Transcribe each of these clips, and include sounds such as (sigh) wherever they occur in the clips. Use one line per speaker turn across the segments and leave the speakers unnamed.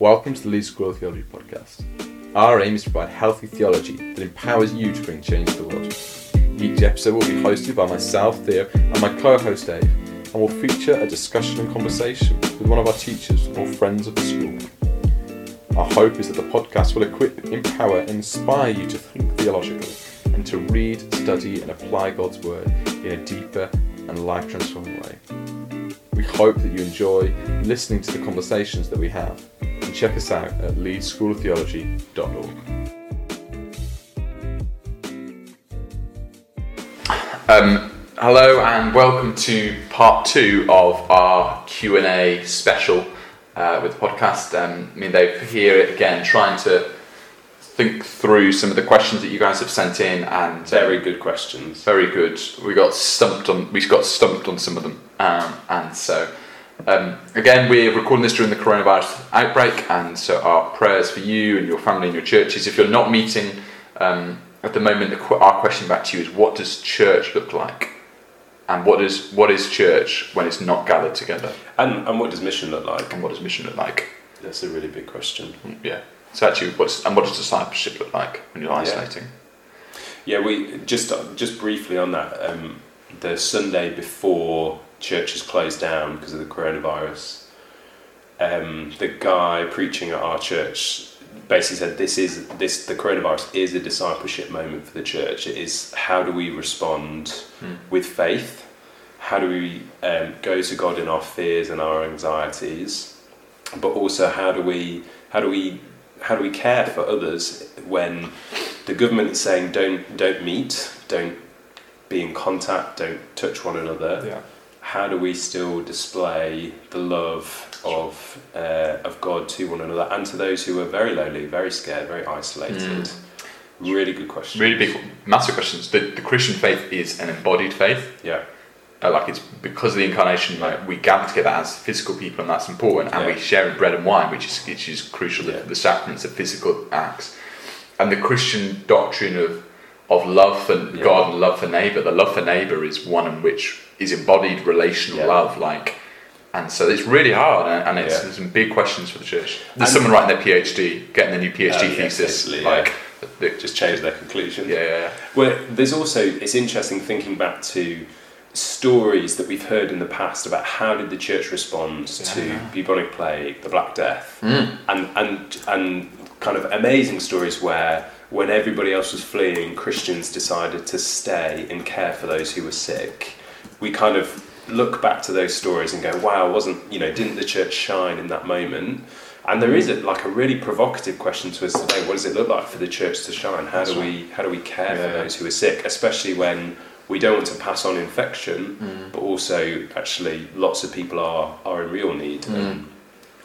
Welcome to the Leeds School of Theology podcast. Our aim is to provide healthy theology that empowers you to bring change to the world. Each episode will be hosted by myself, Theo, and my co host Dave, and will feature a discussion and conversation with one of our teachers or friends of the school. Our hope is that the podcast will equip, empower, and inspire you to think theologically and to read, study, and apply God's Word in a deeper and life transforming way. We hope that you enjoy listening to the conversations that we have and check us out at leedsschooloftheology.org. Um, hello and welcome to part two of our Q and A special uh, with the podcast. Um, I mean, they've here again trying to think through some of the questions that you guys have sent in and
Very good questions.
very good. We got stumped on. We got stumped on some of them, um, and so um, again, we're recording this during the coronavirus outbreak, and so our prayers for you and your family and your churches. If you're not meeting um, at the moment, the, qu- our question back to you is: What does church look like? And what is what is church when it's not gathered together?
And, and what does mission look like?
And what does mission look like?
That's a really big question.
Yeah. So actually, what's and what does discipleship look like when you're isolating?
Yeah, we just just briefly on that. Um, the Sunday before churches closed down because of the coronavirus, um, the guy preaching at our church basically said, "This is this the coronavirus is a discipleship moment for the church. It is how do we respond
Hmm.
with faith? How do we um, go to God in our fears and our anxieties? But also, how do we how do we how do we care for others when the government is saying don't don't meet, don't be in contact, don't touch one another?
Yeah.
How do we still display the love of uh, of God to one another and to those who are very lonely, very scared, very isolated? Really good question.
Really big, massive questions. The, the Christian faith is an embodied faith.
Yeah.
uh, like it's because of the incarnation like we gather together as physical people and that's important and
Yeah.
we share in bread and wine which is which is crucial
Yeah.
the, the sacraments of physical acts and the christian doctrine of of love for
Yeah.
god and love for neighbor the love for neighbor is one in which is embodied relational
Yeah.
love like and so it's really hard and, and it's
Yeah.
some big questions for the church there's
And-
someone writing their phd getting their new phd
Oh, yeah,
thesis like they
Just change their conclusion.
yeah, yeah, yeah.
Well, there's also it's interesting thinking back to stories that we've heard in the past about how did the church respond to bubonic plague, the Black Death,
Mm.
and and and kind of amazing stories where when everybody else was fleeing, Christians decided to stay and care for those who were sick. We kind of look back to those stories and go, "Wow, wasn't you know? Didn't the church shine in that moment?" And there is a, like a really provocative question to us today. What does it look like for the church to shine? How do we how do we care for those who are sick, especially when we don't want to pass on infection,
Mm.
but also actually lots of people are are in real need.
Mm.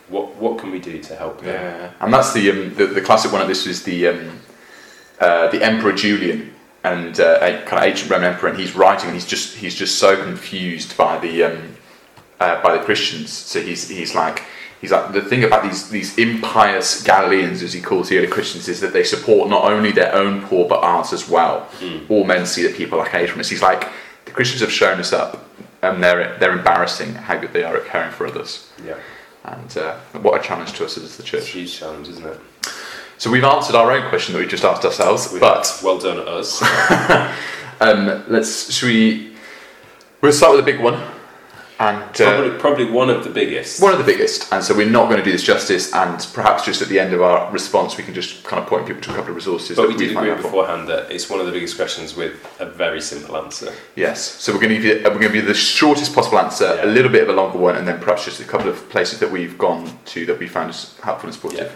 What what can we do to help them?
Yeah, and that's the um, the, the classic one of this was the um, uh, the Emperor Julian and uh, a kind of ancient Roman emperor, and he's writing, and he's just he's just so confused by the um, uh, by the Christians. So he's he's like he's like the thing about these these impious Galileans, as he calls the early Christians, is that they support not only their own poor but ours as well.
Mm.
All men see that people are hate from us. He's like the Christians have shown us up, and they're they're embarrassing how good they are at caring for others.
Yeah,
And uh, what a challenge to us as the
it's a
church.
huge challenge, isn't it?
So we've answered our own question that we just asked ourselves,
We-
but
well done at us. (laughs)
um, let's should we? We'll start with a big one, and uh,
probably, probably one of the biggest.
one of the biggest. And so we're not going to do this justice, and perhaps just at the end of our response, we can just kind of point people to a couple of resources.
but
that
we did agree beforehand that it's one of the biggest questions with a very simple answer.
Yes. So we're going to give you we're going to give you the shortest possible answer,
Yeah.
a little bit of a longer one, and then perhaps just a couple of places that we've gone to that we found helpful and supportive.
Yeah.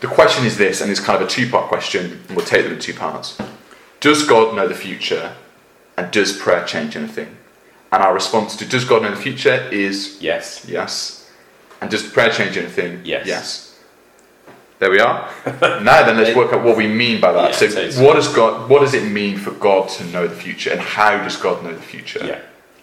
The question is this, and it's kind of a two-part question, and we'll take them in two parts. Does God know the future, and does prayer change anything? And our response to does God know the future is
Yes.
yes. And does prayer change anything?
Yes.
Yes. There we are. (laughs) now then, let's work out what we mean by that.
Yeah,
so,
totally.
what does God? What does it mean for God to know the future, and how does God know the future?
Yeah.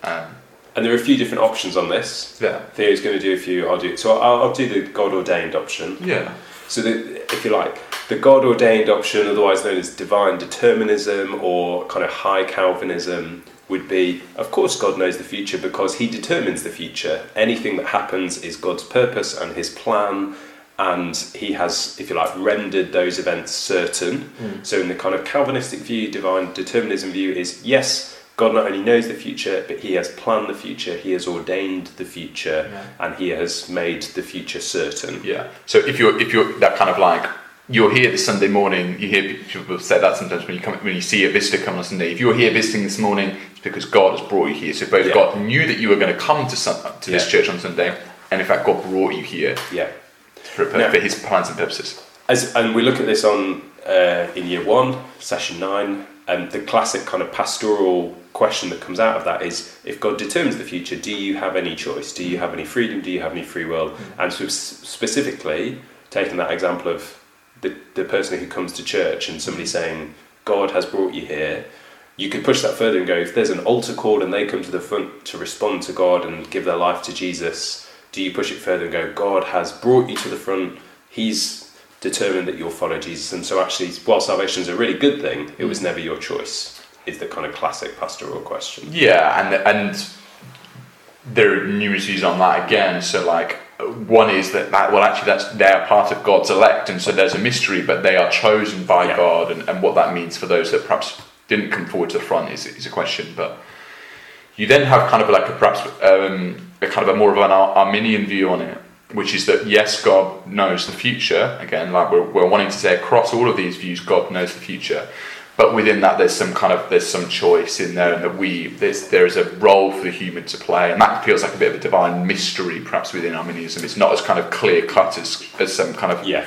Um,
And there are a few different options on this.
yeah.
Theo's going to do a few. I'll do. So I'll, I'll do the God ordained option.
Yeah.
So, the, if you like, the God ordained option, otherwise known as divine determinism or kind of high Calvinism, would be of course, God knows the future because He determines the future. Anything that happens is God's purpose and His plan, and he has, if you like, rendered those events certain. Hmm. So, in the kind of Calvinistic view, divine determinism view is yes, God not only knows the future, but he has planned the future, he has ordained the future,
Yeah.
and he has made the future certain.
Yeah. So if you're if you're that kind of like you're here this Sunday morning, you hear people say that sometimes when you come when you see a visitor come on Sunday. If you're here visiting this morning, it's because God has brought you here. So both
Yeah.
God knew that you were going to come to sun, to this church on Sunday, and in fact God brought you here
Yeah.
for, for,
Yeah.
for His plans and purposes.
As, and we look at this on uh, in year one, session nine, and the classic kind of pastoral question that comes out of that is: if God determines the future, do you have any choice? Do you have any freedom? Do you have any free will? Mm-hmm. And so specifically, taking that example of the the person who comes to church and somebody mm-hmm. saying, "God has brought you here." You could push that further and go: if there's an altar call and they come to the front to respond to God and give their life to Jesus, do you push it further and go, God has brought you to the front, He's determined that you'll follow Jesus. And so, actually, while salvation is a really good thing, it was mm-hmm. never your choice, is the kind of classic pastoral question.
Yeah, and and there are numerous views on that again. So like one is that, that well actually that's they're part of God's elect, and so there's a mystery, but they are chosen by
Yeah.
God, and, and what that means for those that perhaps didn't come forward to the front is is a question. But you then have kind of like a perhaps um, a kind of a more of an Ar- Arminian view on it, which is that yes, God knows the future. Again, like we're, we're wanting to say across all of these views, God knows the future. But within that, there's some kind of there's some choice in there, and that we there's there is a role for the human to play, and that feels like a bit of a divine mystery, perhaps within Arminianism. It's not as kind of clear cut as, as some kind of
Yeah.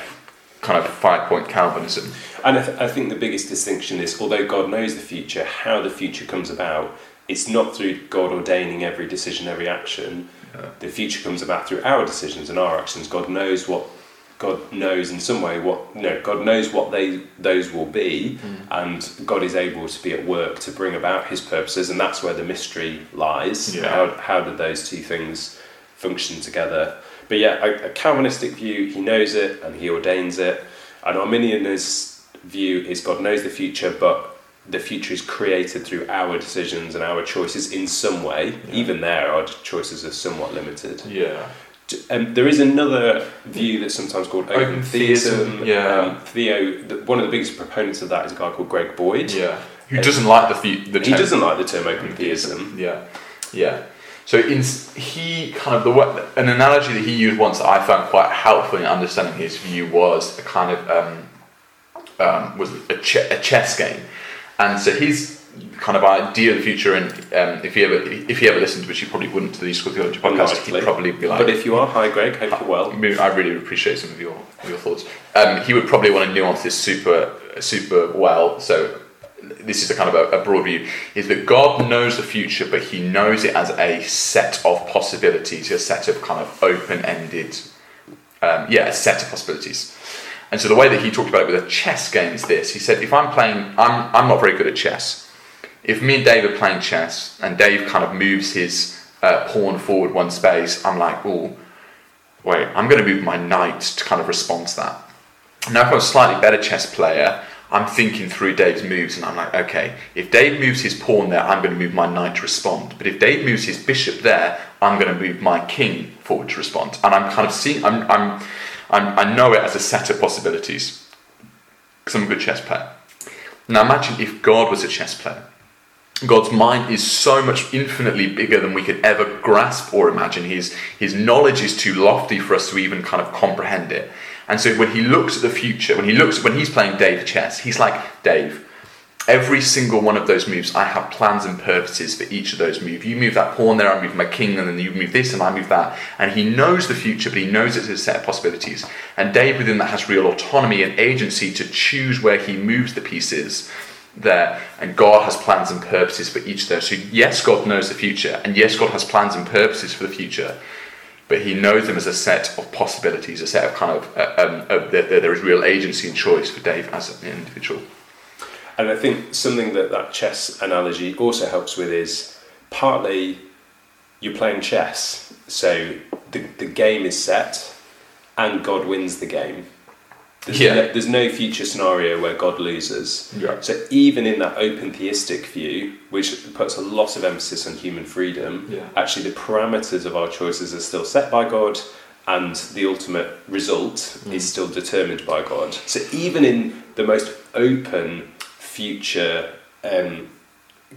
kind of five point Calvinism.
And I, th- I think the biggest distinction is although God knows the future, how the future comes about, it's not through God ordaining every decision, every action. The future comes about through our decisions and our actions. God knows what God knows in some way what you know, God knows what they those will be mm. and God is able to be at work to bring about his purposes and that's where the mystery lies.
Yeah.
How how do those two things function together? But yeah, a, a Calvinistic view, he knows it and he ordains it. An Arminianist view is God knows the future, but the future is created through our decisions and our choices in some way. Even there, our choices are somewhat limited.
Yeah.
Um, there is another view that's sometimes called open,
Open
theism.
theism, yeah.
Um, Theo, the, one of the biggest proponents of that is a guy called Greg Boyd.
Yeah. Who doesn't like the the, the
He doesn't like the term open theism.
Yeah, yeah. So in, he kind of the an analogy that he used once that I found quite helpful in understanding his view was a kind of um, um, was a, ch- a chess game, and so his kind of idea of the future. And um, if he ever if he ever listened, which he probably wouldn't to the School Theology podcast,
Unlikely.
he'd probably be like,
But if you are, hi Greg, hope you're well.
I I really appreciate some of your your thoughts. Um, he would probably want to nuance this super super well. So this is a kind of a, a broad view: is that God knows the future, but He knows it as a set of possibilities, a set of kind of open-ended, um, yeah, a set of possibilities. And so the way that he talked about it with a chess game is this: he said, if I'm playing, I'm I'm not very good at chess. If me and Dave are playing chess, and Dave kind of moves his uh, pawn forward one space, I'm like, oh wait, I'm going to move my knight to kind of respond to that. Now, if I'm a slightly better chess player, I'm thinking through Dave's moves and I'm like, okay, if Dave moves his pawn there, I'm going to move my knight to respond. But if Dave moves his bishop there, I'm going to move my king forward to respond. And I'm kind of seeing, I'm, I'm, I'm, I know it as a set of possibilities because I'm a good chess player. Now, imagine if God was a chess player. God's mind is so much infinitely bigger than we could ever grasp or imagine. His, his knowledge is too lofty for us to even kind of comprehend it. And so when he looks at the future, when he looks when he's playing Dave chess, he's like, Dave, every single one of those moves, I have plans and purposes for each of those moves. You move that pawn there, I move my king, and then you move this and I move that. And he knows the future, but he knows it's a set of possibilities. And Dave within that has real autonomy and agency to choose where he moves the pieces there and God has plans and purposes for each of those. So yes, God knows the future, and yes, God has plans and purposes for the future, but He knows them as a set of possibilities, a set of kind of uh, um, that that there is real agency and choice for Dave as an individual.
And I think something that that chess analogy also helps with is partly you're playing chess, so the, the game is set and God wins the game. There's,
Yeah.
no, there's no future scenario where God loses.
Yeah.
So even in that open theistic view, which puts a lot of emphasis on human freedom,
Yeah.
actually the parameters of our choices are still set by God, and the ultimate result
Mm.
is still determined by God. So even in the most open future um,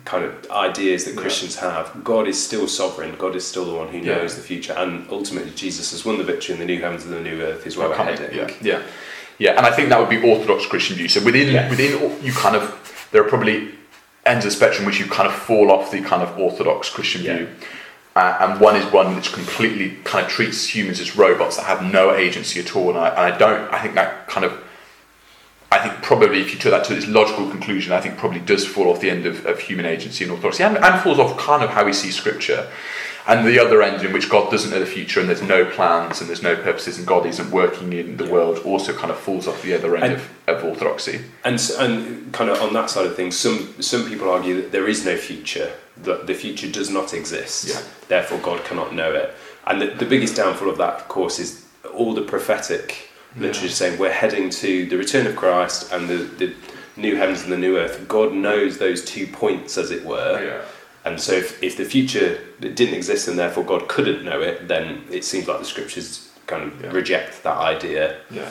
kind of ideas that
Yeah.
Christians have, God is still sovereign. God is still the one who
Yeah.
knows the future, and ultimately Jesus has won the victory in the new heavens and the new earth. Is where we're heading.
Yeah, yeah, yeah. And I think that would be orthodox Christian view. So within
Yeah.
within you kind of there are probably ends of the spectrum which you kind of fall off the kind of orthodox Christian
Yeah.
view. Uh, and one is one which completely kind of treats humans as robots that have no agency at all. And I, and I don't. I think that kind of. I think probably if you took that to its logical conclusion, I think probably does fall off the end of, of human agency and authority, and, and falls off kind of how we see Scripture. And the other end in which God doesn't know the future and there's no plans and there's no purposes and God isn't working in the
Yeah.
world also kind of falls off the other end
And-
of, of orthodoxy.
And and kind of on that side of things, some some people argue that there is no future, that the future does not exist.
Yeah.
Therefore, God cannot know it. And the, the biggest downfall of that, of course, is all the prophetic literature
Yeah.
saying we're heading to the return of Christ and the, the new heavens and the new earth. God knows those two points, as it were. And so, if, if the future didn't exist and therefore God couldn't know it, then it seems like the scriptures kind of
Yeah.
reject that idea.
Yeah,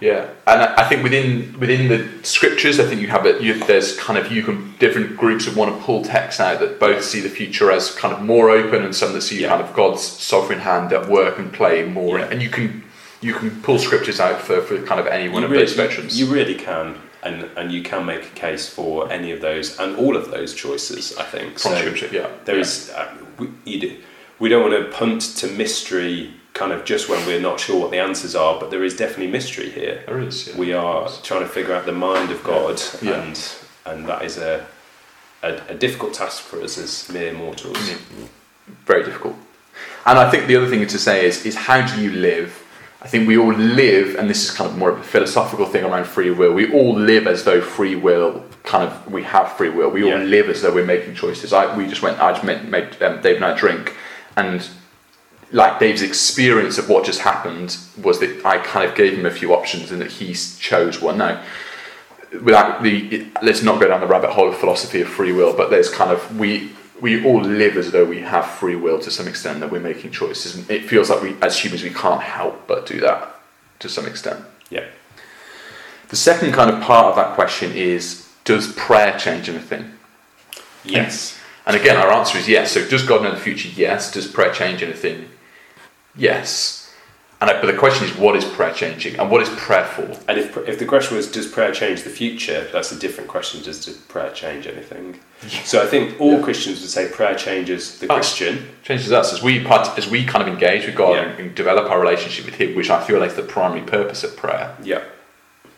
yeah, and I think within within the scriptures, I think you have it. You, there's kind of you can different groups that want to pull texts out that both see the future as kind of more open, and some that see
Yeah.
kind of God's sovereign hand at work and play more.
Yeah.
And you can you can pull scriptures out for, for kind of any one
you
of
really,
those spectrums.
You really can, and and you can make a case for any of those and all of those choices. I think so.
yeah.
There is uh, we, you we don't want to punt to mystery, kind of just when we're not sure what the answers are, but there is definitely mystery here.
There is. Yeah.
We are trying to figure out the mind of God,
Yeah.
and and that is a, a a difficult task for us as mere mortals.
Yeah. very difficult. And I think the other thing to say is is how do you live? I think we all live, and this is kind of more of a philosophical thing around free will. We all live as though free will kind of we have free will. We all live as though we're making choices. I we just went. I just made, made um, Dave and I drink, and like Dave's experience of what just happened was that I kind of gave him a few options and that he chose one. Now, without the let's not go down the rabbit hole of philosophy of free will, but there's kind of we we all live as though we have free will to some extent that we're making choices, and it feels like we as humans we can't help but do that to some extent.
Yeah.
The second kind of part of that question is does prayer change anything?
Yes.
And again, our answer is yes. So, does God know the future? Yes. Does prayer change anything? Yes. And I, but the question is, what is prayer changing, and what is prayer for?
And if, if the question was, does prayer change the future? That's a different question. Does, does prayer change anything? So I think all
Yeah.
Christians would say prayer changes the
Us.
Christian.
Changes us as we part, as we kind of engage with God
Yeah.
and, develop our relationship with Him, which I feel like is the primary purpose of prayer.
Yeah.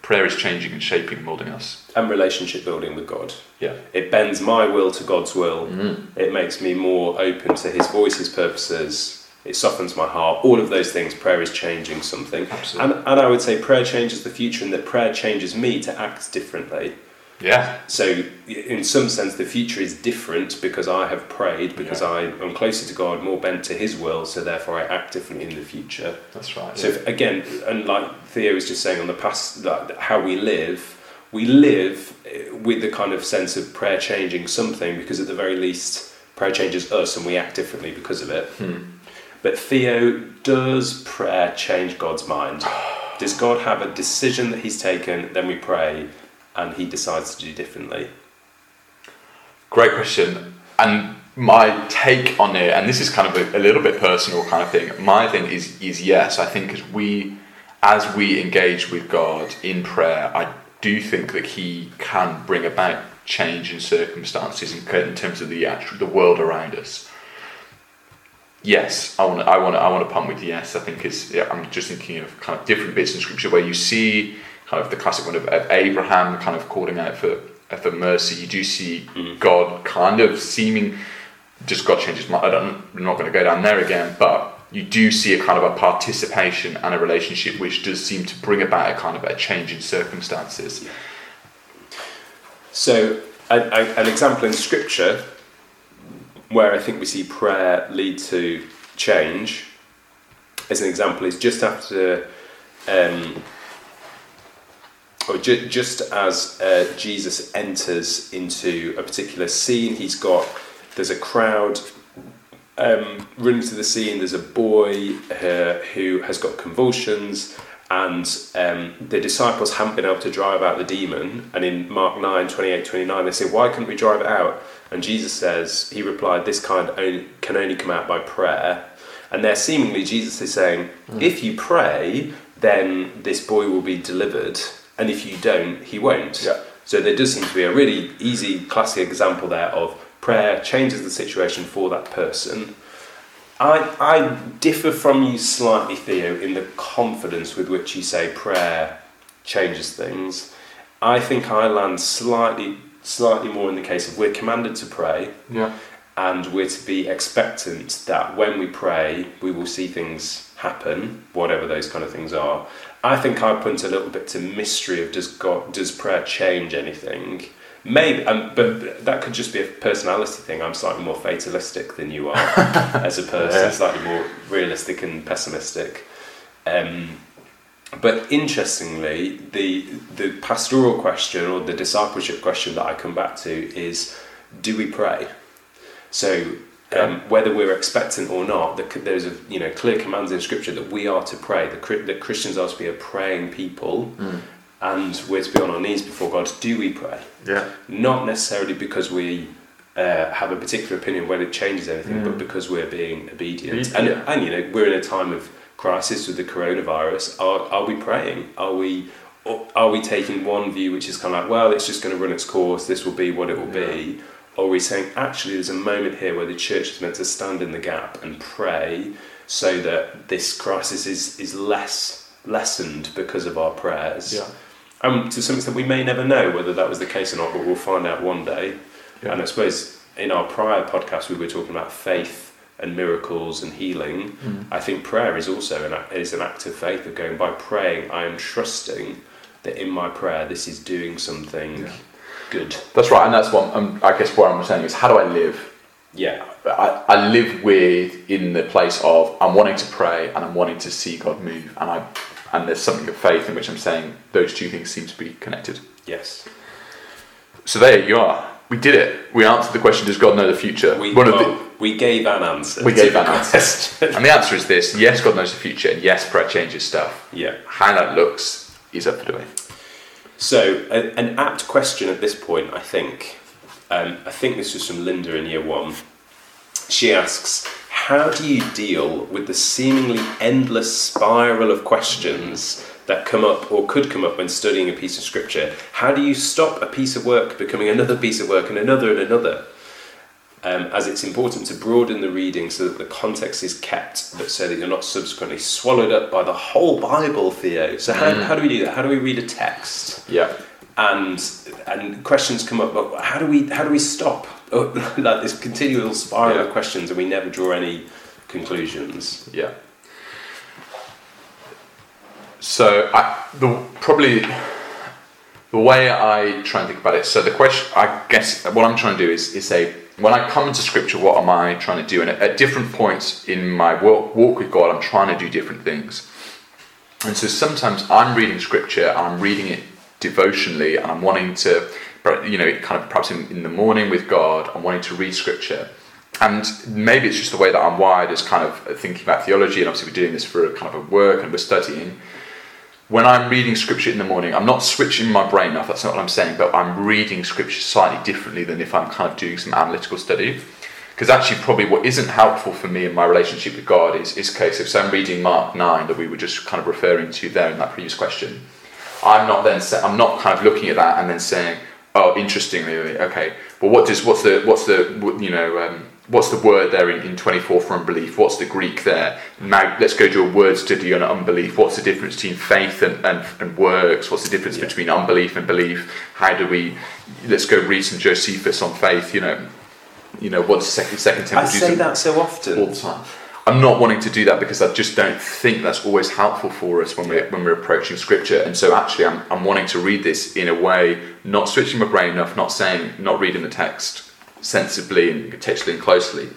Prayer is changing and shaping, and molding us.
And relationship building with God.
Yeah.
It bends my will to God's will.
Mm.
It makes me more open to His voice, His purposes. It softens my heart. All of those things, prayer is changing something.
Absolutely.
And, and I would say prayer changes the future and that prayer changes me to act differently.
Yeah.
So, in some sense, the future is different because I have prayed, because
Yeah.
I am closer to God, more bent to His will, so therefore I act differently in the future.
That's right.
So, if, again, and like Theo was just saying on the past, like how we live, we live eh, with the kind of sense of prayer changing something because at the very least, prayer changes us and we act differently because of it.
Hmm.
But Theo, does prayer change God's mind? (sighs) Does God have a decision that He's taken, then we pray, and He decides to do differently?
Great question. And my take on it, and this is kind of a, a little bit personal kind of thing. My thing is is yes. I think as we as we engage with God in prayer, I do think that He can bring about change in circumstances in, in terms of the actual the world around us. Yes, I want to. I want to. I want to pump with yes. I think is Yeah, I'm just thinking of kind of different bits in scripture where you see kind of the classic one of, of Abraham kind of calling out for for mercy. You do see
Mm.
God kind of seeming. Just God changes. I don't. I'm not going to go down there again, but you do see a kind of a participation and a relationship which does seem to bring about a kind of a change in circumstances.
So, an, an an example in Scripture where I think we see prayer lead to change, as an example, is just after, um, or ju- just as uh, Jesus enters into a particular scene, he's got, there's a crowd um, running to the scene. There's a boy uh, who has got convulsions, and um, the disciples haven't been able to drive out the demon. And in Mark 9 28 29, they say, Why couldn't we drive it out? And Jesus says, He replied, This kind only, can only come out by prayer. And there, seemingly, Jesus is saying,
Mm.
If you pray, then this boy will be delivered. And if you don't, he won't.
Yeah.
So there does seem to be a really easy, classic example there of prayer changes the situation for that person. I, I differ from you slightly, Theo, in the confidence with which you say prayer changes things. I think I land slightly, slightly more in the case of we're commanded to pray,
Yeah.
and we're to be expectant that when we pray, we will see things happen, whatever those kind of things are. I think I punt a little bit to mystery of does God does prayer change anything? Maybe, um, but that could just be a personality thing. I'm slightly more fatalistic than you are (laughs) as a person,
Yeah.
slightly more realistic and pessimistic. Um, but interestingly, the the pastoral question or the discipleship question that I come back to is, do we pray? So um, whether we're expectant or not, the, there's a you know clear commands in Scripture that we are to pray. The, that Christians are to be a praying people, and we're to be on our knees before God. Do we pray?
Yeah.
Not necessarily because we uh, have a particular opinion whether it changes anything,
Mm.
but because we're being obedient.
Yeah.
And, and you know, we're in a time of crisis with the coronavirus. Are, are we praying? Are we? Are we taking one view which is kind of like, well, it's just going to run its course. This will be what it will be. Or are we saying actually, there's a moment here where the church is meant to stand in the gap and pray so that this crisis is is less lessened because of our prayers.
Yeah.
Um, to some extent, we may never know whether that was the case or not, but we'll find out one day.
Yeah.
And I suppose in our prior podcast, we were talking about faith and miracles and healing.
Mm.
I think prayer is also an act, is an act of faith of going by praying. I am trusting that in my prayer, this is doing something
Yeah.
Good.
That's right, and that's what um, I guess what I'm saying is how do I live?
Yeah,
I, I live with in the place of I'm wanting to pray and I'm wanting to see God move, and I and there's something of faith in which I'm saying those two things seem to be connected.
yes.
So there you are. We did it. We answered the question: Does God know the future?
We,
of the-
we gave an answer.
we gave that answer, and the answer is this: Yes, God knows the future, and yes, prayer changes stuff.
yeah.
How that looks is up for debate.
So, a, an apt question at this point, I think. Um, I think this was from Linda in year one. She asks, How do you deal with the seemingly endless spiral of questions that come up or could come up when studying a piece of scripture? How do you stop a piece of work becoming another piece of work and another and another? Um, as it's important to broaden the reading so that the context is kept, but so that you're not subsequently swallowed up by the whole Bible, Theo. So, how,
Mm.
how do we do that? How do we read a text?
Yeah.
and and questions come up but how do we how do we stop (laughs) like this continual spiral
Yeah.
of questions and we never draw any conclusions
Yeah. So I the probably the way I try and think about it. So the question, I guess, what I'm trying to do is is say when I come into Scripture, what am I trying to do? And at, at different points in my walk, walk with God, I'm trying to do different things. And so sometimes I'm reading Scripture and I'm reading it devotionally, and I'm wanting to, you know, kind of perhaps in, in the morning with God, I'm wanting to read Scripture. And maybe it's just the way that I'm wired as kind of thinking about theology, and obviously we're doing this for a kind of a work and we're studying. When I'm reading scripture in the morning, I'm not switching my brain off, that's not what I'm saying, but I'm reading scripture slightly differently than if I'm kind of doing some analytical study. Because actually, probably what isn't helpful for me in my relationship with God is, is okay, so, so I'm reading Mark 9 that we were just kind of referring to there in that previous question. I'm not then I'm not kind of looking at that and then saying, oh, interestingly, okay, but what does what's the what's the you know um, what's the word there in, in 24 for unbelief? What's the Greek there? Now let's go do a word study on unbelief. What's the difference between faith and, and, and works? What's the difference
Yeah.
between unbelief and belief? How do we? Let's go read some Josephus on faith. You know, you know what's second second
i
temple
say
Judaism?
that so often.
all the time. I'm not wanting to do that because I just don't think that's always helpful for us when we're when we're approaching scripture. And so actually, I'm I'm wanting to read this in a way, not switching my brain enough, not saying, not reading the text sensibly and contextually and closely,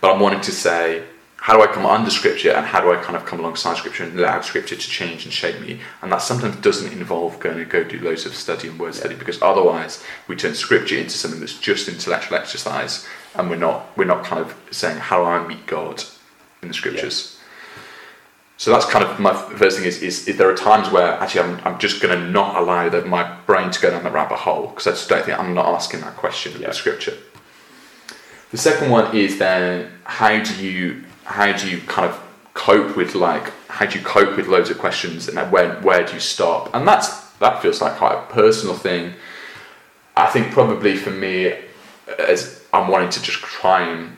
but I'm wanting to say, how do I come under scripture and how do I kind of come alongside scripture and allow scripture to change and shape me? And that sometimes doesn't involve going to go do loads of study and word study because otherwise we turn scripture into something that's just intellectual exercise and we're not we're not kind of saying how do I meet God in the scriptures. So that's kind of my first thing is, is, is there are times where actually I'm, I'm just going to not allow my brain to go down the rabbit hole because I just don't think I'm not asking that question of the scripture. The second one is then how do you how do you kind of cope with like how do you cope with loads of questions and then where where do you stop? And that's that feels like quite a personal thing. I think probably for me, as I'm wanting to just try and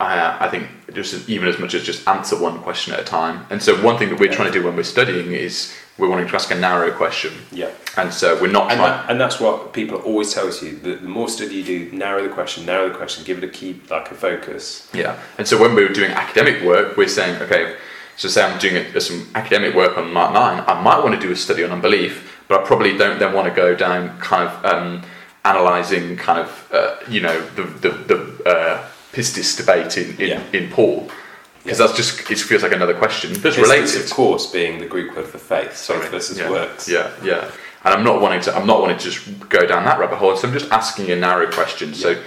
uh, I think just even as much as just answer one question at a time. And so one thing that we're trying to do when we're studying is we're wanting to ask a narrow question.
Yeah.
And so we're not
And,
trying.
that, and that's what people always tell us. you. The, the more study you do, narrow the question, narrow the question, give it a key, like a focus.
Yeah, and so when we were doing academic work, we're saying, okay, so say I'm doing a, some academic work on Mark 9, I might want to do a study on unbelief, but I probably don't then want to go down kind of um, analysing kind of, uh, you know, the, the, the uh, pistis debate in, in,
Yeah.
in Paul, because
Yeah.
that's just, it feels like another question that's
Pistis,
related.
of course, being the Greek word for faith. So versus
yeah,
works.
Yeah, yeah. And I'm not wanting to. I'm not wanting to just go down that rabbit hole. So I'm just asking a narrow question. So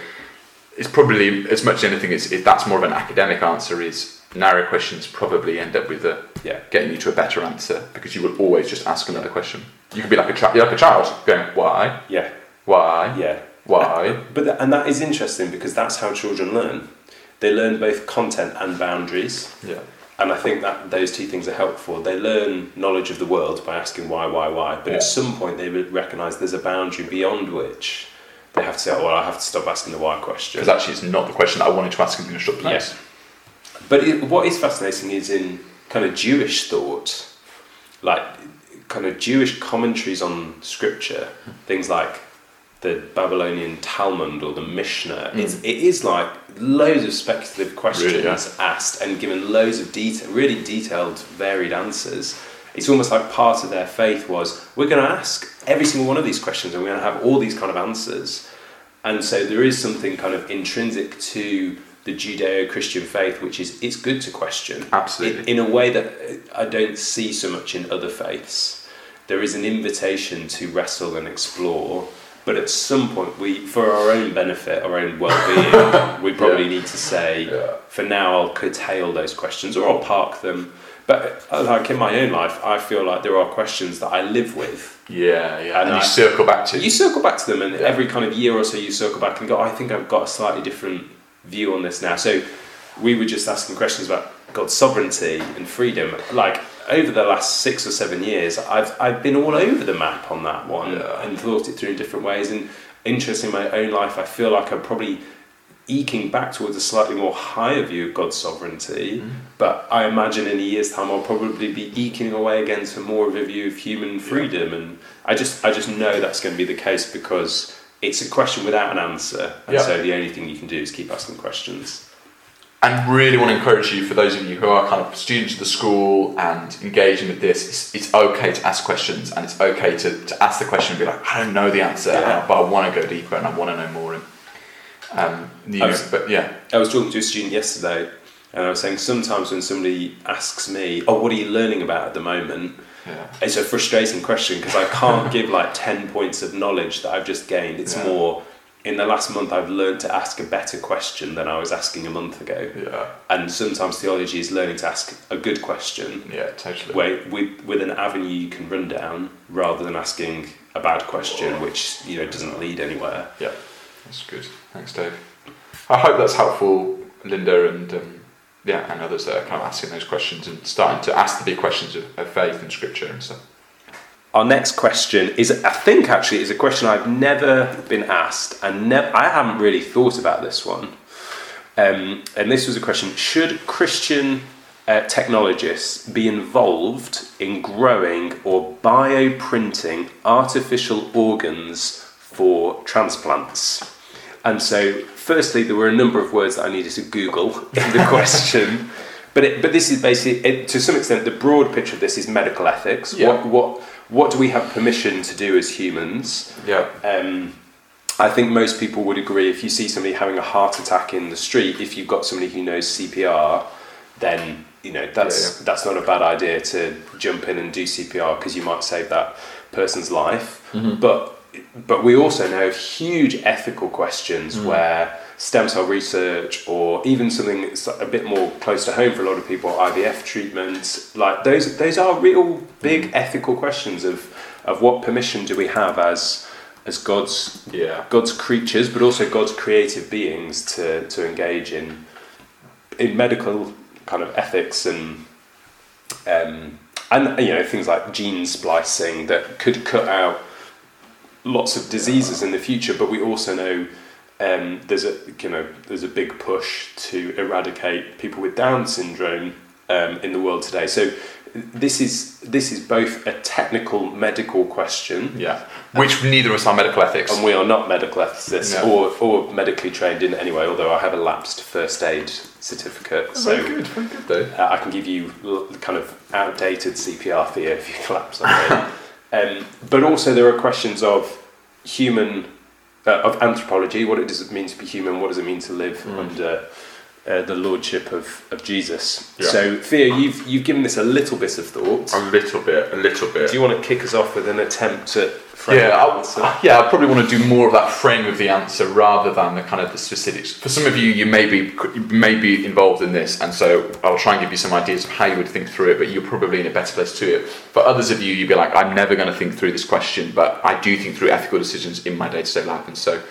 it's probably as much as anything. It's it, that's more of an academic answer. Is narrow questions probably end up with a
Yeah.
getting you to a better answer because you will always just ask another question. You can be like a child. You're like a child going why,
Yeah.
why,
Yeah.
why.
But th- and that is interesting because that's how children learn. They learn both content and boundaries.
Yeah,
And I think that those two things are helpful. They learn knowledge of the world by asking why, why, why. But at some point, they would recognise there's a boundary beyond which they have to say, "Oh, well, I have to stop asking the why question."
because actually it's not the question that I wanted to ask in the initial place.
But it, what is fascinating is in kind of Jewish thought, like kind of Jewish commentaries on scripture, things like the Babylonian Talmud or the Mishnah. Hmm. It's, it is like loads of speculative questions
Really, yeah.
asked and given loads of detail, really detailed, varied answers. It's almost like part of their faith was we're going to ask every single one of these questions and we're going to have all these kind of answers. And so there is something kind of intrinsic to the Judeo-Christian faith, which is it's good to question.
Absolutely.
In, in a way that uh, I don't see so much in other faiths. There is an invitation to wrestle and explore, but at some point, we, for our own benefit, our own well-being, (laughs) we probably
Yeah.
need to say,
Yeah.
for now, I'll curtail those questions or I'll park them. But uh, like in my own life, I feel like there are questions that I live with
Yeah, yeah.
And
And,
I-
you circle back to
you circle back to them, and
Yeah.
every kind of year or so, you circle back and go, I think I've got a slightly different view on this now. So we were just asking questions about God's sovereignty and freedom. Like over the last six or seven years, I've I've been all over the map on that one
Yeah.
and thought it through in different ways. And interesting in my own life, I feel like I'm probably eking back towards a slightly more higher view of God's sovereignty.
Mm-hmm.
But I imagine in a year's time, I'll probably be eking away again to more of a view of human freedom. And I just, I just know that's going to be the case because it's a question without an answer. And
Yeah.
so the only thing you can do is keep asking questions.
And really want to encourage you for those of you who are kind of students of the school and engaging with this it's, it's okay to ask questions and it's okay to, to ask the question and be like i don't know the answer
Yeah.
but i want to go deeper and i want to know more and um, you know, but yeah
I was talking to a student yesterday, and I was saying sometimes when somebody asks me, "Oh, what are you learning about at the moment?"
yeah
It's a frustrating question because I can't (laughs) give like 10 points of knowledge that I've just gained. It's
Yeah.
more, in the last month, I've learned to ask a better question than I was asking a month ago.
yeah.
And sometimes theology is learning to ask a good question
yeah totally.
where, with, with an avenue you can run down rather than asking a bad question which you know doesn't lead anywhere.
yeah that's good. Thanks dave. I hope that's helpful linda and um, yeah and others that are kind of asking those questions and starting to ask the big questions of, of faith and scripture and stuff
Our next question is, I think actually, is a question I've never been asked, and nev- I haven't really thought about this one. Um, and this was a question: Should Christian uh, technologists be involved in growing or bioprinting artificial organs for transplants? And so, firstly, there were a number of words that I needed to Google in the (laughs) question. But, it, but this is basically, it, to some extent, the broad picture of this is medical ethics.
Yeah.
What, what, what do we have permission to do as humans?
yeah
Um, I think most people would agree if you see somebody having a heart attack in the street, if you've got somebody who knows CPR, then you know that's
Yeah,
that's not a bad idea to jump in and do CPR because you might save that person's life.
Mm-hmm.
But but we also know huge ethical questions
Mm.
where stem cell research or even something that's a bit more close to home for a lot of people, IVF treatments, like those those are real big
Mm.
ethical questions of of what permission do we have as as God's
Yeah.
God's creatures, but also God's creative beings to, to engage in in medical kind of ethics and um, and you know things like gene splicing that could cut out lots of diseases in the future. But we also know um, there's a you know there's a big push to eradicate people with Down syndrome um, in the world today. So this is this is both a technical medical question.
Yeah. Which neither of us are medical ethics.
And we are not medical ethicists
No.
or, or medically trained in any way, although I have a lapsed first aid certificate. so
very good, very good though.
uh, I can give you l- kind of outdated CPR theory if you (laughs) collapse. Um, but also there are questions of human, uh, of anthropology. What it does it mean to be human? What does it mean to live
Mm.
under uh, the lordship of, of Jesus?
Yeah.
So Theo, you've you've given this a little bit of thought.
A little bit, a little bit.
Do you want to kick us off with an attempt at framing
yeah,
the
I,
answer?
I- yeah, I probably want to do more of that frame of the answer rather than the kind of the specifics. For some of you, you may be you may be involved in this, and so I'll try and give you some ideas of how you would think through it. But you're probably in a better place to it. For others of you, you'd be like, I'm never going to think through this question, but I do think through ethical decisions in my day-to-day life, and so.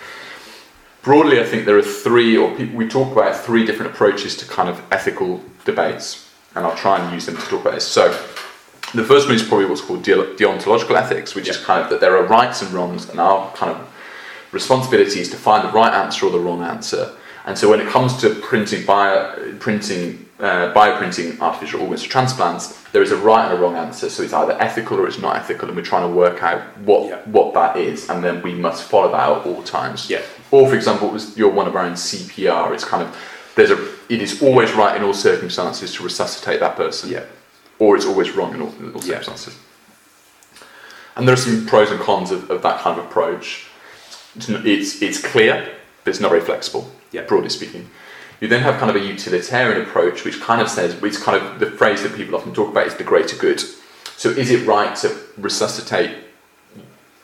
Broadly, I think there are three, or we talk about three different approaches to kind of ethical debates, and I'll try and use them to talk about this. So, the first one is probably what's called de- deontological ethics, which is kind of that there are rights and wrongs, and our kind of responsibility is to find the right answer or the wrong answer. And so, when it comes to printing, bio, printing, uh, bioprinting artificial organs for transplants, there is a right and a wrong answer. So it's either ethical or it's not ethical, and we're trying to work out what
Yeah.
what that is, and then we must follow that at all times.
Yeah.
Or, for example, it was your one of our own CPR. It's kind of there's a it is always right in all circumstances to resuscitate that person
Yeah.
or it's always wrong in all, in all
Yeah.
circumstances. And there are some pros and cons of, of that kind of approach. It's, it's, it's clear, but it's not very flexible,
Yeah.
broadly speaking. You then have kind of a utilitarian approach, which kind of says, it's kind of the phrase that people often talk about is the greater good. So is it right to resuscitate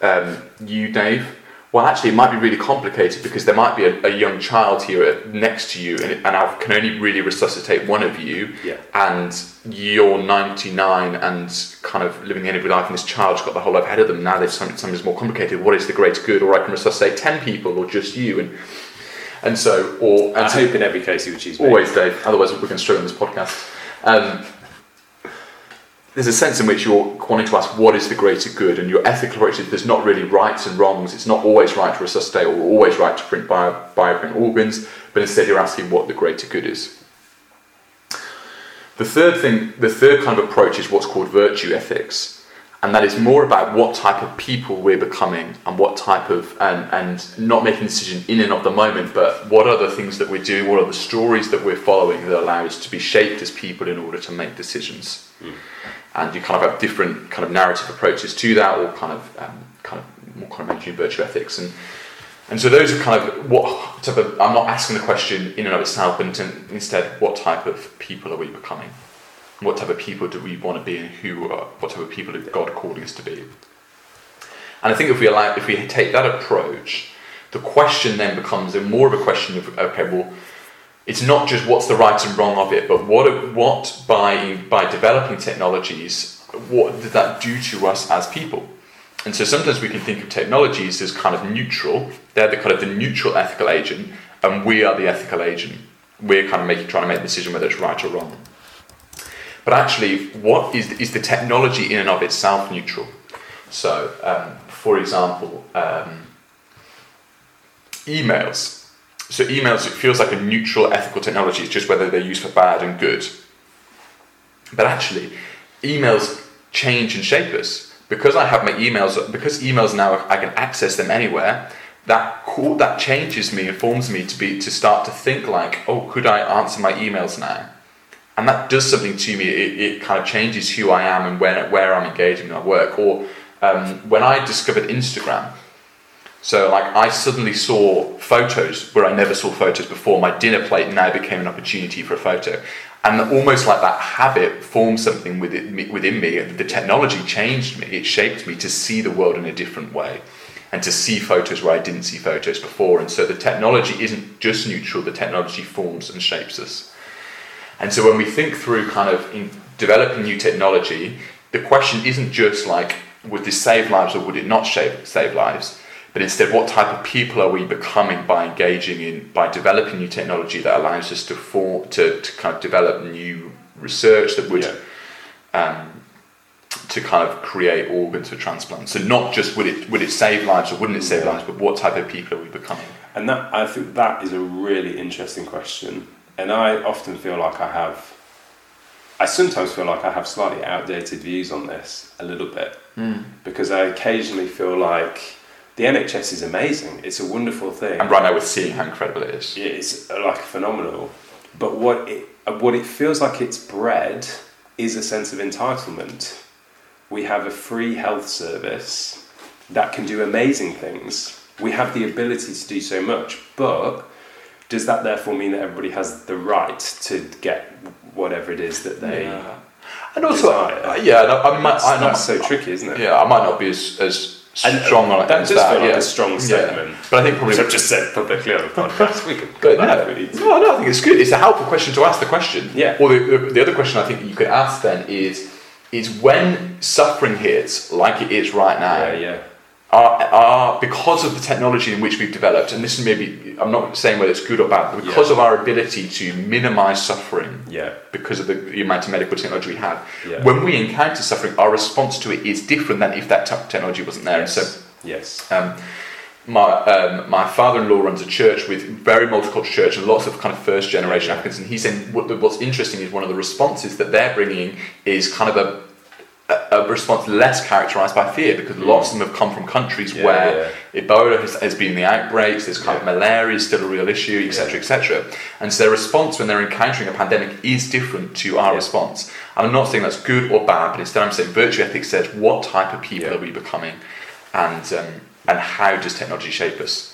um, you, Dave? Well, actually, it might be really complicated because there might be a, a young child here next to you, and, and I can only really resuscitate one of you
Yeah.
and you're 99 and kind of living the end of your life, and this child's got the whole life ahead of them. Now they've something, something's more complicated. What is the greater good? Or I can resuscitate 10 people, or just you, and and so, or and
I
so,
hope in every case you would choose me.
always, Dave. Otherwise, we're going to struggle on this podcast. Um, there's a sense in which you're wanting to ask what is the greater good, and your ethical approach is there's not really rights and wrongs. It's not always right to resuscitate or always right to print bio, bioprint organs, but instead you're asking what the greater good is. The third thing, the third kind of approach is what's called virtue ethics, and that is more about what type of people we're becoming and what type of and and not making a decision in and of the moment, but what are the things that we're doing, what are the stories that we're following that allow us to be shaped as people in order to make decisions. And you kind of have different kind of narrative approaches to that, or kind of um, kind of more kind of virtue ethics and. And so those are kind of what type of. I'm not asking the question in and of itself, but instead, what type of people are we becoming? What type of people do we want to be, and who? Are, what type of people is God calling us to be? And I think if we allow, if we take that approach, the question then becomes more of a question of okay, well, it's not just what's the right and wrong of it, but what what by by developing technologies, what did that do to us as people? And so sometimes we can think of technologies as kind of neutral. They're the kind of the neutral ethical agent, and we are the ethical agent. We're kind of making trying to make a decision whether it's right or wrong. But actually, what is is the technology in and of itself neutral? So, um, for example, um, emails. So emails, it feels like a neutral ethical technology. It's just whether they're used for bad and good. But actually, emails change and shape us because I have my emails. Because emails now I can access them anywhere. That that changes me, informs me to be to start to think like, oh, could I answer my emails now? And that does something to me. It, it kind of changes who I am and where where I'm engaging in my work. Or um, when I discovered Instagram, So like I suddenly saw photos where I never saw photos before. My dinner plate now became an opportunity for a photo, and almost like that habit formed something within me. Within me, the technology changed me. It shaped me to see the world in a different way, and to see photos where I didn't see photos before. And so the technology isn't just neutral. The technology forms and shapes us. And so when we think through kind of in developing new technology, the question isn't just like would this save lives or would it not save, save lives? But instead, what type of people are we becoming by engaging in, by developing new technology that allows us to, for, to, to kind of develop new research that would,
Yeah.
um, to kind of create organs for transplant. So not just would it, would it save lives or wouldn't it save
Yeah.
lives, but what type of people are we becoming?
And that I think that is a really interesting question. And I often feel like I have I sometimes feel like I have slightly outdated views on this a little bit because I occasionally feel like the NHS is amazing. It's a wonderful thing.
And right now we're seeing how incredible it is.
It's uh, like phenomenal. But what it uh, what it feels like it's bred is a sense of entitlement. We have a free health service that can do amazing things. We have the ability to do so much, but does that therefore mean that everybody has the right to get whatever it is that they?
Yeah. And also,
desire.
uh, yeah, no, I might,
That's,
I,
that's so tricky, isn't it?
yeah, I might not be as, as
And, uh,
strong on
that does
that.
feel like
yeah.
a strong
Yeah. But I think probably
Which I've just said publicly on the podcast. We could
But
go back
no,
if we need to.
no, no, I think it's good. It's a helpful question to ask the question.
Yeah.
Or the, the, the other question I think you could ask then is, is when suffering hits, like it is right now,
Yeah, yeah.
Are, are because of the technology in which we've developed, and this is maybe I'm not saying whether it's good or bad, but because
Yeah.
of our ability to minimise suffering,
Yeah.
because of the, the amount of medical technology we have,
Yeah.
when we encounter suffering, our response to it is different than if that te- technology wasn't there. And so
Yes.
um, my um, my father-in-law runs a church with very multicultural church and lots of kind of first generation. Africans, and he's saying what, what's interesting is one of the responses that they're bringing is kind of a a a response less characterized by fear because lots of them have come from countries
Yeah,
where Ebola has, has been the outbreaks, there's kind of malaria is still a real issue, etc.,
Yeah.
etc. And so their response when they're encountering a pandemic is different to our
Yeah.
response. And I'm not saying that's good or bad, but instead I'm saying virtue ethics says what type of people
Yeah.
are we becoming, and um, and how does technology shape us?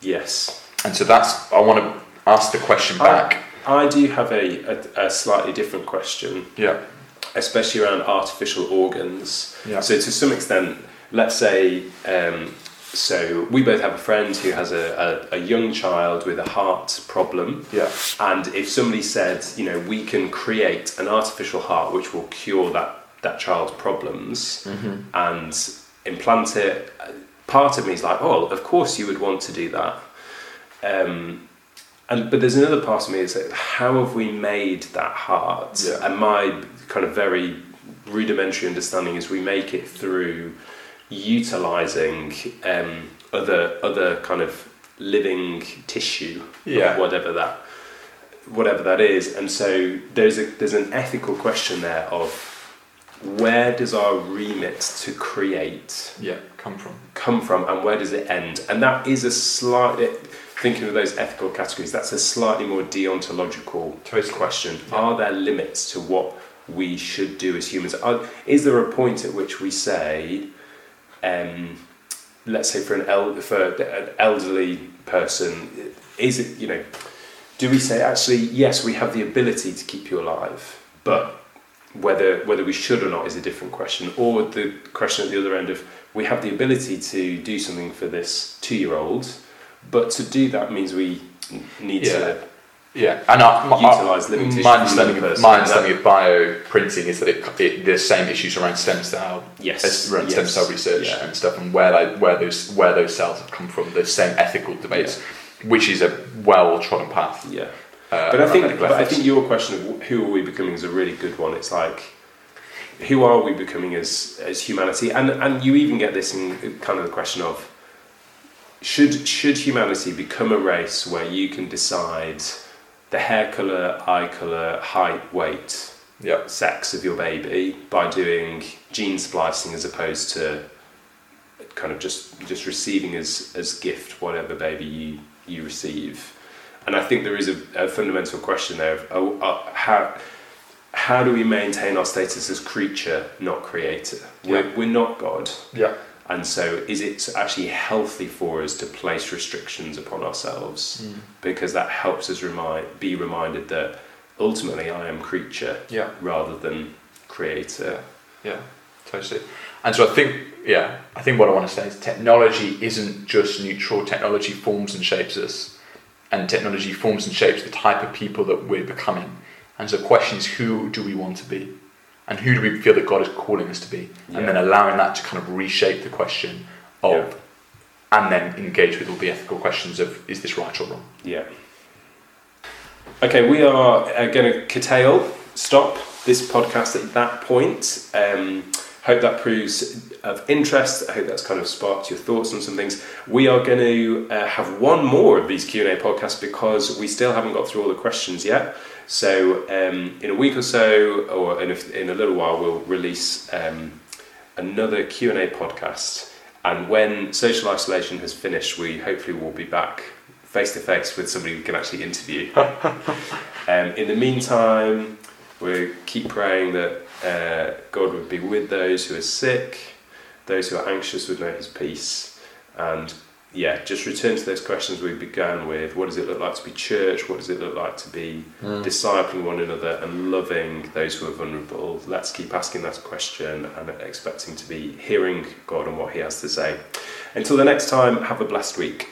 Yes.
And so that's I want to ask the question back.
I do have a, a, a slightly different question,
yeah,
especially around artificial organs.
Yeah.
So, to some extent, let's say, um, so we both have a friend who has a, a, a young child with a heart problem.
yeah,
And if somebody said, you know, we can create an artificial heart which will cure that, that child's problems and implant it, part of me is like, oh, of course you would want to do that. Um, and but there's another part of me is that how have we made that heart?
Yeah.
And my kind of very rudimentary understanding is we make it through utilizing um, other other kind of living tissue,
Yeah.
whatever that whatever that is. And so there's a there's an ethical question there of where does our remit to create
yeah. Come from
come from and where does it end? And that is a slightly thinking of those ethical categories. That's a slightly more deontological
Totally.
question. Are there limits to what we should do as humans? Are, is there a point at which we say, um, let's say for an el- for an elderly person, is it you know, do we say actually yes we have the ability to keep you alive, but whether whether we should or not is a different question, or the question at the other end of we have the ability to do something for this two-year-old, but to do that means we need
Yeah.
to
yeah. And I, my,
Utilise living tissue
my understanding of my understanding of bioprinting is that it, it there's same issues around stem cell
Yes,
around stem cell research
yeah.
and stuff and where they, where those where those cells have come from. The same ethical debates, which is a well trodden path.
yeah.
Uh,
But I think, but I think your question of who are we becoming is a really good one. It's like, who are we becoming as as humanity? And and you even get this in kind of the question of, should should humanity become a race where you can decide the hair color, eye color, height, weight,
yeah,
sex of your baby by doing gene splicing as opposed to kind of just just receiving as as gift whatever baby you you receive? And I think there is a, a fundamental question there of oh, uh, how how do we maintain our status as creature not creator? We're,
Yeah.
we're not God.
Yeah,
And so, is it actually healthy for us to place restrictions upon ourselves?
Mm.
Because that helps us remind, be reminded that ultimately I am creature
Yeah.
rather than creator.
Yeah, totally. And so I think, yeah, I think what I want to say is technology isn't just neutral. Technology forms and shapes us, and technology forms and shapes the type of people that we're becoming. And so the question is, who do we want to be, and who do we feel that God is calling us to be, and then allowing that to kind of reshape the question of,
Yeah.
and then engage with all the ethical questions of, is this right or wrong?
Yeah. Okay, we are uh, going to curtail, stop this podcast at that point. Um, hope that proves of interest. I hope that's kind of sparked your thoughts on some things. We are going to uh, have one more of these Q and A podcasts because we still haven't got through all the questions yet. So um, in a week or so, or in a, in a little while, we'll release um, another Q and A podcast. And when social isolation has finished, we hopefully will be back face to face with somebody we can actually interview. (laughs) um, in the meantime, we keep praying that uh, God would be with those who are sick, those who are anxious would know His peace, and yeah, just return to those questions we began with. What does it look like to be church? What does it look like to be discipling one another and loving those who are vulnerable? Let's keep asking that question and expecting to be hearing God and what He has to say. Until the next time, have a blessed week.